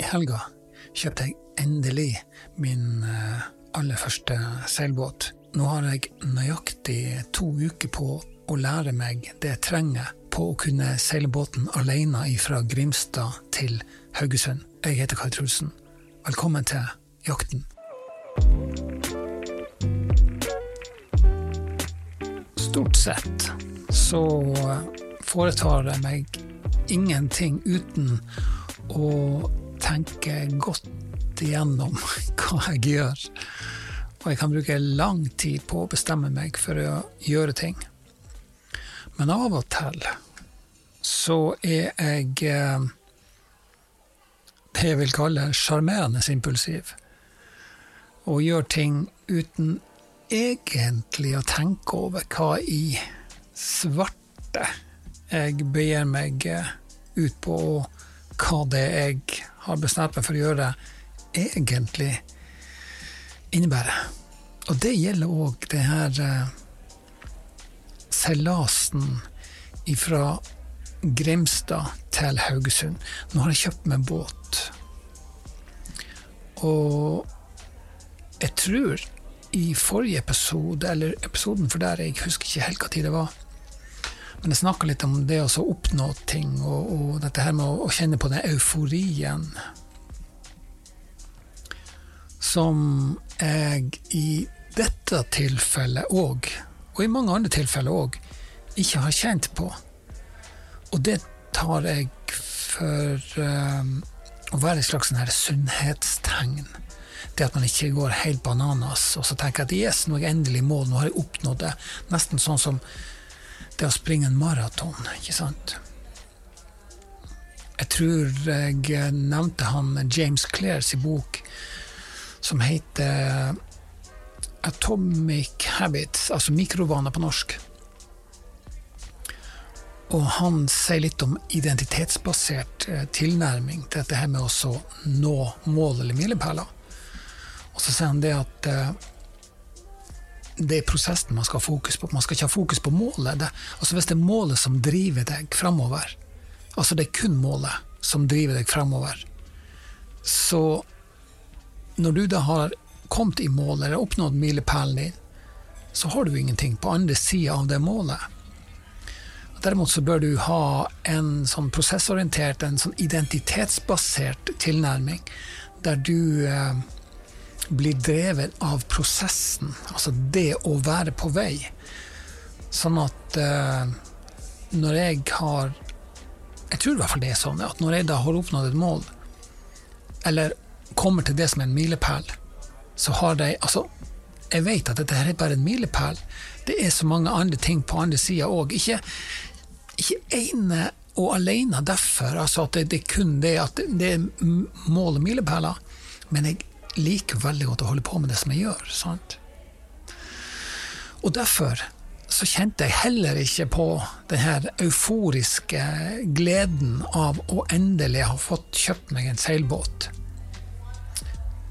I helga kjøpte jeg endelig min eh, aller første seilbåt. Nå har jeg nøyaktig to uker på å lære meg det jeg trenger på å kunne seile båten alene fra Grimstad til Haugesund. Jeg heter Kai Trulsen. Velkommen til Jakten. Stort sett så foretar jeg meg ingenting uten å tenke godt igjennom hva jeg gjør. Og jeg kan bruke lang tid på å bestemme meg for å gjøre ting. Men av og til så er jeg eh, det jeg vil kalle sjarmerende impulsiv. Og gjør ting uten egentlig å tenke over hva i svarte jeg begir meg eh, ut på, og hva det jeg har bestemt meg for å gjøre, egentlig innebærer. Og det gjelder òg det her eh, seilasen ifra Grimstad til Haugesund. Nå har jeg kjøpt meg båt. Og jeg tror i forrige episode, eller episoden for der, jeg husker ikke helt hva tid det var, men jeg snakka litt om det å oppnå ting, og, og, dette her med å, å kjenne på den euforien som jeg i dette tilfellet òg, og i mange andre tilfeller òg, ikke har kjent på. Og det tar jeg for um, å være et slags sånn sunnhetstegn. Det at man ikke går helt bananas og så tenker at yes, nå er jeg endelig i mål, nå har jeg oppnådd det. Nesten sånn som det å springe en maraton, ikke sant? Jeg tror jeg nevnte han James Clairs bok som heter Atomic Habits, altså mikrovaner på norsk. Og han sier litt om identitetsbasert eh, tilnærming til dette her med å nå mål eller milepæler. Og så sier han det at eh, det er prosessen man skal ha fokus på. Man skal ikke ha fokus på målet. Det, altså Hvis det er målet som driver deg framover, altså det er kun målet som driver deg framover, så når du da har kommet i mål eller oppnådd milepælen din, så har du ingenting på andre sida av det målet. Derimot så bør du ha en sånn prosessorientert, en sånn identitetsbasert tilnærming, der du eh, blir drevet av prosessen, altså det å være på vei. Sånn at eh, når jeg har Jeg tror i hvert fall det er sånn at når jeg da har oppnådd et mål, eller kommer til det som er en milepæl, så har de Altså, jeg vet at dette her er bare en milepæl. Det er så mange andre ting på andre sida òg. Ikke, ikke ene og alene derfor, altså at det, det, er kun det at det er mål og milepæler, men jeg liker veldig godt å holde på med det som jeg gjør. sant? Og derfor så kjente jeg heller ikke på den her euforiske gleden av å endelig ha fått kjøpt meg en seilbåt.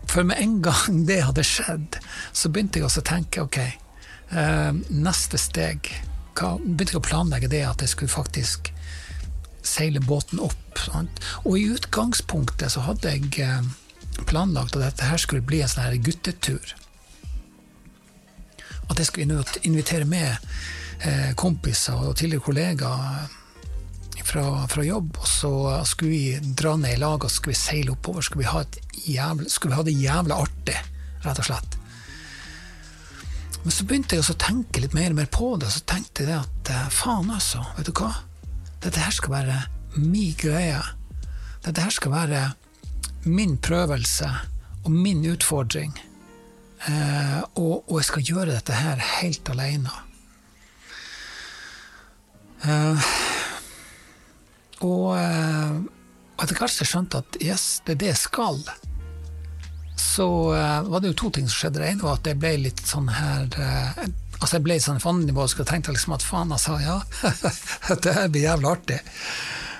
For med en gang det hadde skjedd, så begynte jeg også å tenke ok, eh, neste steg hva, Begynte jeg å planlegge det at jeg skulle faktisk seile båten opp. Sant? Og i utgangspunktet så hadde jeg eh, planlagt at dette her skulle bli en sånn her guttetur. At jeg skulle invitere med eh, kompiser og tidligere kollegaer fra, fra, jobb, og så skulle vi dra ned i lag og skulle vi seile oppover. Skulle vi, ha jævla, skulle vi ha det jævla artig, rett og slett. Men så begynte jeg å tenke litt mer og mer på det, og så tenkte jeg at eh, faen, altså. Vet du hva? Dette her skal være mi greie. Dette her skal være min prøvelse og min utfordring. Eh, og, og, jeg skal gjøre dette her helt alene. Eh, og eh, etter hvert som jeg skjønte at yes, det er det jeg skal, så eh, var det jo to ting som skjedde. Det ene var at jeg ble litt sånn her eh, Altså jeg ble sånn fandeniveau og tenkte liksom at faen, altså, ja, det her blir jævlig artig.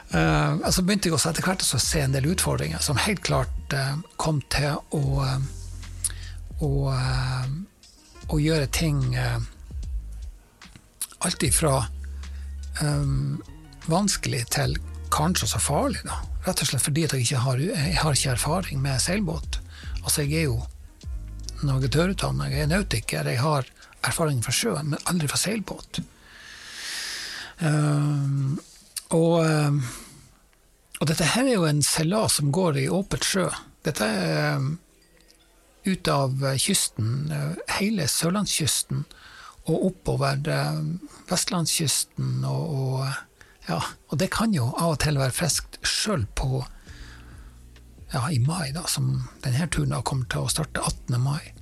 Uh, så begynte jeg også etter hvert å se en del utfordringer som helt klart uh, kom til å, uh, å, å gjøre ting Alt ifra um, vanskelig til kanskje også farlig, da. Rett og slett fordi jeg ikke har, jeg har ikke erfaring med seilbåt. Altså, jeg er jo navigatørutdanna, jeg er nautiker, jeg har erfaring fra sjøen, men aldri fra seilbåt. Uh, og, uh, og, dette her er jo en seilas som går i åpent sjø. Dette er uh, ut av kysten, hele sørlandskysten, og oppover vestlandskysten. Og, og, ja, og det kan jo av og til være friskt sjøl på ja, i mai, da, som denne turen da kommer til å starte 18. mai.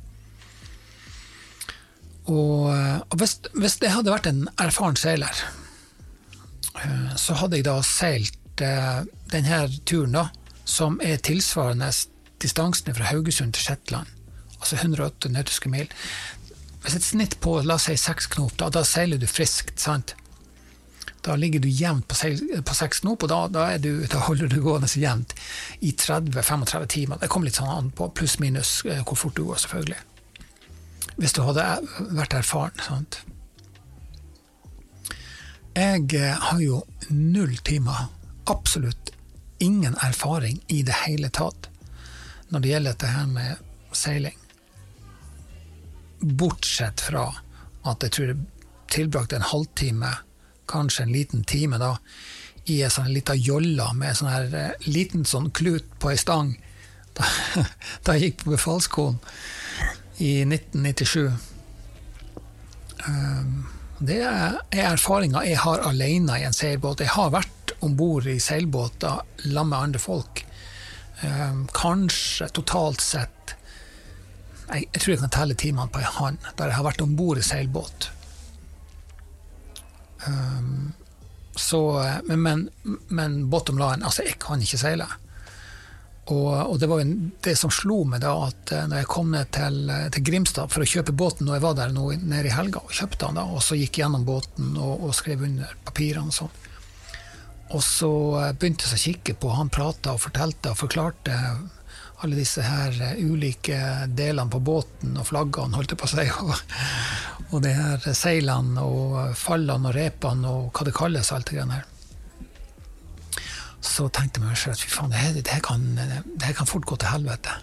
Og, og hvis, hvis, det hadde vært en erfaren seiler, eh, så hadde jeg da seilt eh, denne turen, da, som er tilsvarende distansen fra Haugesund til Shetland, altså 108 nautiske mil. Hvis et snitt på la oss si seks knop, da, da seiler du friskt. sant? Da ligger du jevnt på, seks knop, og da, da, du, da, holder du gående jevnt i 30-35 timer. Det kommer litt sånn an på pluss-minus eh, hvor fort du går, selvfølgelig. Hvis du hadde vært erfaren. sant? Jeg eh, har jo null timer, absolutt ingen erfaring i det hele tatt når det gjelder dette her med seiling. Bortsett fra at jeg tror jeg tilbrakte en halvtime kanskje en liten time da, i ei sånn lita jolle med sånn her eh, liten sånn klut på ei stang da, da, jeg gikk på befalsskolen i 1997. Um, det er, erfaringa jeg har alene i en seilbåt. Jeg har vært om bord i seilbåter sammen med andre folk. Um, kanskje totalt sett jeg, tror jeg kan telle timene på ei hånd der jeg har vært om bord i seilbåt. Um, så, men, men, men, bottom line, altså jeg kan ikke seile. Og, og det var jo det som slo meg da, at eh, når jeg kom ned til, til Grimstad for å kjøpe båten, og jeg var der nå nede i helga og kjøpte den, da, og så gikk gjennom båten og, og skrev under papirene og sånn. Og så eh, begynte jeg å kikke på, han prata og fortalte og forklarte alle disse her eh, ulike delene på båten og flaggene, holdt jeg på å si, og, og de her seilene og fallene og repene og hva det kalles, alt det her. Så tenkte jeg meg selv at fy faen, det her, det her, kan, det her kan fort gå til helvete.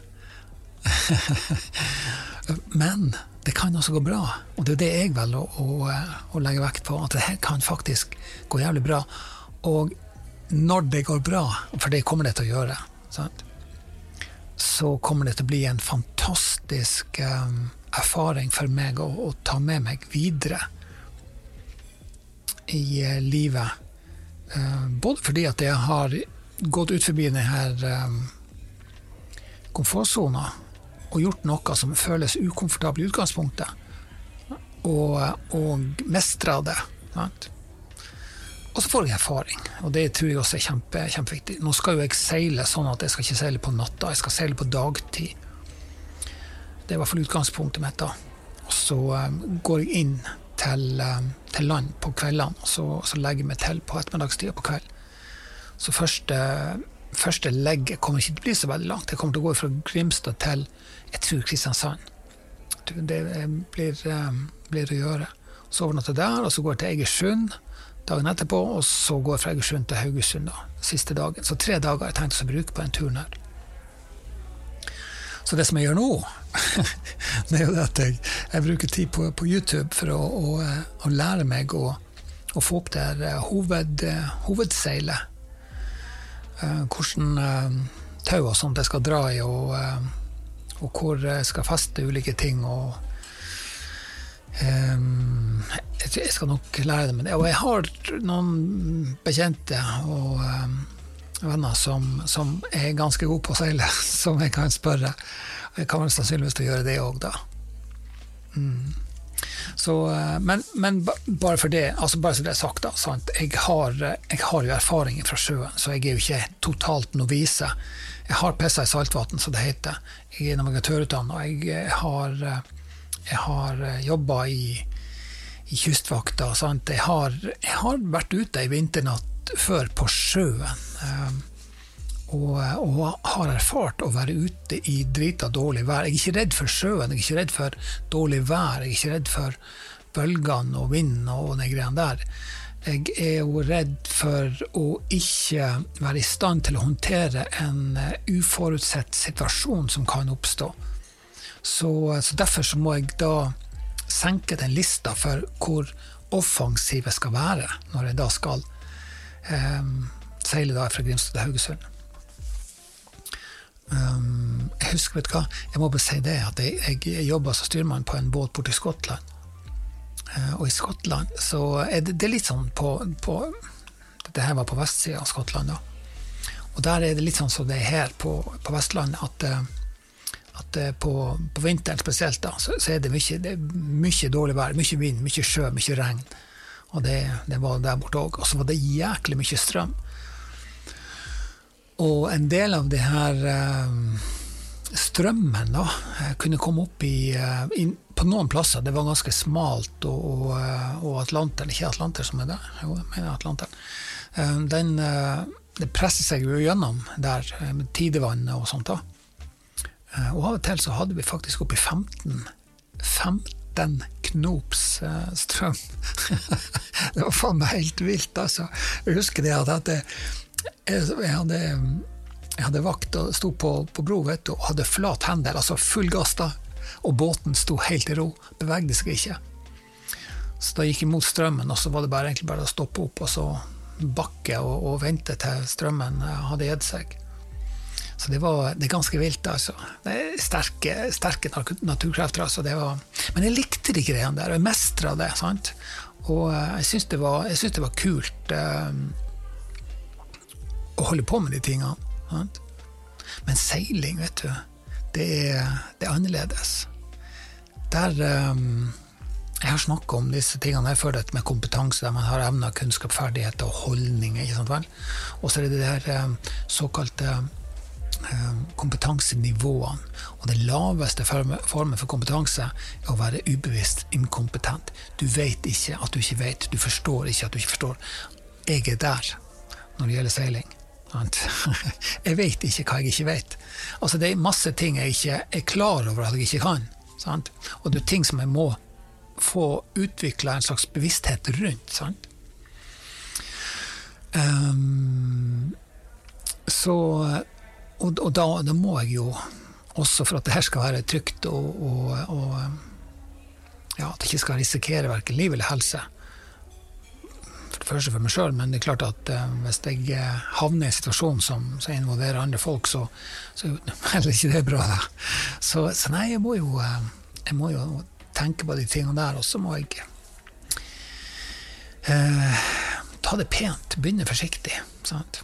Men det kan også gå bra, og det er det jeg velger å, å, å, legge vekt på. At det her kan faktisk gå jævlig bra. Og når det går bra, for det kommer det til å gjøre, sant? så kommer det til å bli en fantastisk um, erfaring for meg å, å, ta med meg videre i uh, livet. Uh, både fordi at jeg har gått ut forbi denne um, komfortsona og gjort noe som føles ukomfortabelt i utgangspunktet, og, og mestra det. Sant? Og så får jeg erfaring, og det tror jeg også er kjempe, kjempeviktig. Nå skal jo jeg seile sånn at jeg skal ikke seile på natta, jeg skal seile på dagtid. Det er i hvert fall utgangspunktet mitt. da. Og så um, går jeg inn til, um, til land på kveldene, og så, så, legger jeg meg til på ettermiddagstida på kveld. Så første, første legget kommer ikke til å bli så veldig langt. Jeg kommer til å gå fra Grimstad til jeg tror Kristiansand. Det blir, um, blir å gjøre. Så overnatter der, og så går jeg til Egersund dagen etterpå, og så går jeg fra Egersund til Haugesund da, siste dagen. Så tre dager har jeg tenkt å bruke på den turen her. Så det som jeg gjør nå, det er jo det at jeg, jeg bruker tid på, på, YouTube for å, å, å lære meg å, å, få opp det her eh, hoved, eh, hovedseilet. Uh, hvordan uh, tau og sånt jeg skal dra i, og, og hvor jeg skal feste ulike ting. og um, jeg skal nok lære det, men og jeg har noen bekjente og um, venner som, som, er ganske gode på å seile, som jeg kan spørre. Jeg kommer sannsynligvis å gjøre det òg, da. Mm. Så, eh, men, men, bare for det, altså bare så det er sagt, da, jeg har, jeg, har, jo erfaring fra sjøen, så jeg er jo ikke totalt novise. Jeg har pissa i saltvann, som det heter. Jeg er navigatørutdanna. Jeg har, jeg har jobba i, i Kystvakta. Jeg har, jeg, har, vært ute ei vinternatt før på sjøen. Og, og, har erfart å være ute i drita dårlig vær. Jeg er ikke redd for sjøen, jeg er ikke redd for dårlig vær, jeg er ikke redd for bølgene og vinden og de greiene der. Jeg er jo redd for å ikke være i stand til å håndtere en eh, uforutsett situasjon som kan oppstå. Så, så derfor så må jeg da senke den lista for hvor offensiv jeg skal være når jeg da skal eh, seile da fra Grimstad til Haugesund. Um, jeg husker, vet du hva, jeg må bare si det, at jeg, jeg jobba som styrmann på en båt borte i Skottland. Uh, og i Skottland så er det, det er litt sånn på, på Dette her var på vestsida av Skottland, da. Og der er det litt sånn som det er her på, på Vestlandet, at, uh, at uh, på, på, vinteren spesielt, da, så, så, er det mye, det er mye dårlig vær. Mye vind, mye sjø, mye regn. Og det, det var der borte òg. Og så var det jæklig mye strøm. Og en del av det her uh, strømmen da, eh, kunne komme opp i, uh, in, På noen plasser det var ganske smalt, og, og, og Atlanteren Ikke Atlanter som er der, jo, jeg mener Atlanteren. Uh, den, det presser seg jo gjennom der med tidevannet og sånt. da. Og av og til så hadde vi faktisk oppi 15, 15 knops strøm. det var faen meg helt vilt, altså. Jeg husker det at det jeg hadde, jeg hadde vakt og sto på, på bro vet du, og hadde flat hendel, altså full gass da. Og båten sto helt i ro, bevegde seg ikke. Så da gikk jeg mot strømmen, og så var det bare, egentlig bare å stoppe opp og så bakke og, og vente til strømmen hadde gitt seg. Så det, var, det er ganske vilt, altså. Det er sterke, sterke naturkrefter. Altså. Var, men jeg likte de greiene der, og jeg mestra det. sant? Og eh, jeg syns det, det, var kult. Å holde på med de tingene. Men seiling, vet du, det er, det er annerledes. Der um, Jeg har snakka om disse tingene her før, med kompetanse, der man har evner, kunnskap, ferdigheter og holdninger. Og så er det det her um, såkalte um, kompetansenivåene. Og den laveste formen for kompetanse er å være ubevisst inkompetent. Du vet ikke at du ikke vet, du forstår ikke at du ikke forstår. Jeg er der når det gjelder seiling. Jeg vet ikke hva jeg ikke vet. Altså, det er masse ting jeg ikke er klar over at jeg ikke kan. Sant? Og det er ting som jeg må få utvikla en slags bevissthet rundt. Um, så Og, og da, da, må jeg jo, også for at det her skal være trygt og, og, og ja, at jeg ikke skal risikere verken liv eller helse, første for meg sjøl, men det er klart at eh, hvis jeg uh, havner i en situasjon som, som involverer andre folk, så, så er heller ikke det bra. Da. Så, så nei, jeg må, jo, uh, jeg må jo tenke på de tingene der, og så må jeg ta det pent, begynne forsiktig. Sant?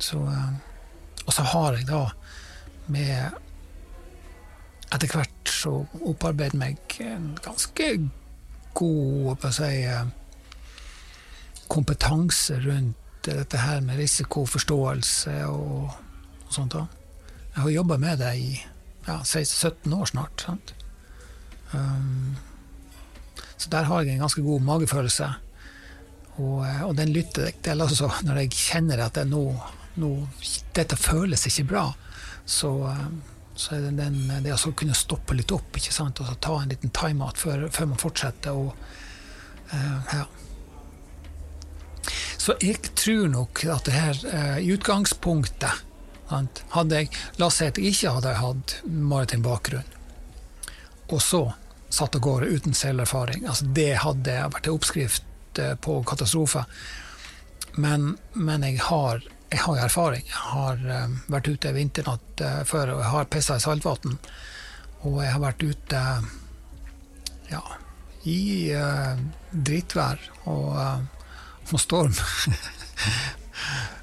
Så, og så har jeg da med etter hvert så opparbeidet meg en ganske god å si, kompetanse rundt dette her med risikoforståelse og, og sånt. Da. Jeg har jobba med det i ja, 16-17 år snart. Um, så der har jeg en ganske god magefølelse. Og, og den lytter jeg til også når jeg kjenner at det nå, nå, dette føles ikke bra. Så, så er det den, det å kunne stoppe litt opp ikke sant? og ta en liten time-out før, før, man fortsetter. Og, uh, ja. Så jeg tror nok at det her eh, i utgangspunktet hadde jeg, La oss si at jeg ikke hadde hatt maritim bakgrunn, og så satt av gårde uten seilerfaring. Altså, det hadde vært en oppskrift eh, på katastrofe. Men, men jeg, har, jeg har erfaring. Jeg har um, vært ute vinternatt uh, før, og jeg har pissa i saltvann. Og jeg har vært ute ja, i uh, drittvær og uh, og storm.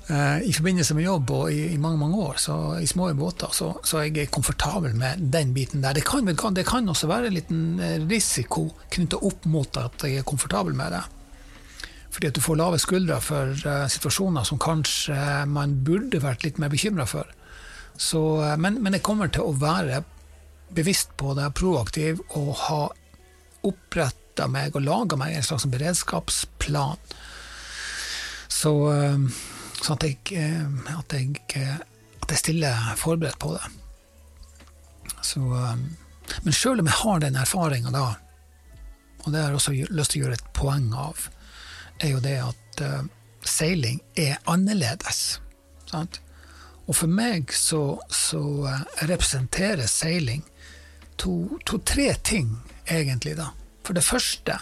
Eh, I forbindelse med jobb og i, i, mange mange år, så, i små båter, så, så jeg er komfortabel med den biten der. Det kan, det kan også være en liten eh, risiko knytta opp mot at jeg er komfortabel med det. Fordi at du får lave skuldre for uh, situasjoner som kanskje man burde vært litt mer bekymra for. Så, uh, men, men, jeg kommer til å være bevisst på det, proaktiv, og ha oppretta meg og laga meg en slags beredskapsplan så, eh, så at, jeg, eh, at, jeg, eh, at jeg stiller forberedt på det. Så, men sjøl om jeg har den erfaringa og det har jeg også lyst til å gjøre et poeng av er jo det at seiling er annerledes. Sant? Og for meg så, så representerer seiling to-tre to, ting, egentlig, da. For det første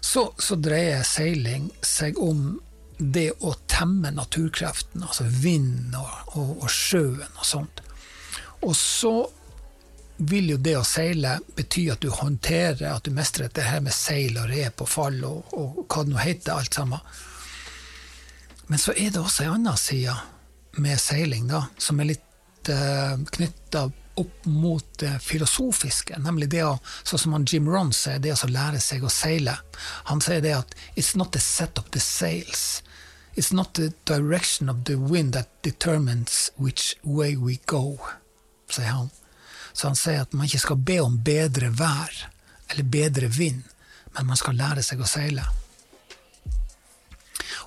så, så dreier seiling seg om det å temme naturkreftene, altså vind og, og, og, sjøen og sånt. Og så vil jo det å seile bety at du håndterer, at du mestrer det her med seil og rep og fall og, og hva det nå heter, alt sammen. Men så er det også ei anna side med seiling, da, som er litt eh, knytta opp mot det filosofiske, nemlig det å, sånn som Jim Ron sier, det å lære seg å seile. Han sier det at 'it's not the set of the sails'. It's not the direction of the wind that determines which way we go, sier han. Så han sier at man ikke skal be om bedre vær eller bedre vind, men man skal lære seg å seile.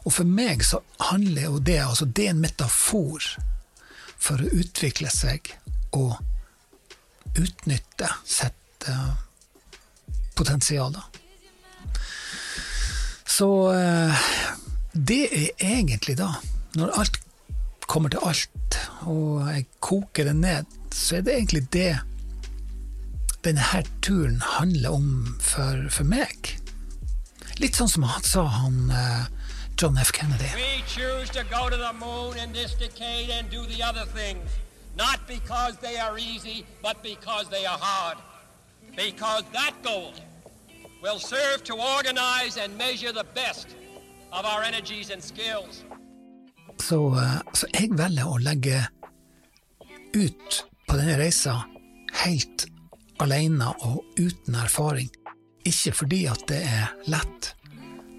Og for meg så handler jo det altså Det er en metafor for å utvikle seg og utnytte sitt uh, potensial. Så uh, det er egentlig da, når alt kommer til alt, og jeg koker det ned, så er det egentlig det denne turen handler om for, for meg. Litt sånn som han sa, han uh, John F. Kennedy. We choose to go to the moon in this decade and do the other things. Not because they are easy, but because they are hard. Because that goal will serve to organize and measure the best Så, uh, så jeg velger å legge ut på denne reisa helt alene og uten erfaring. Ikke fordi at det er lett,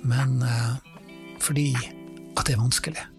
men uh, fordi at det er vanskelig.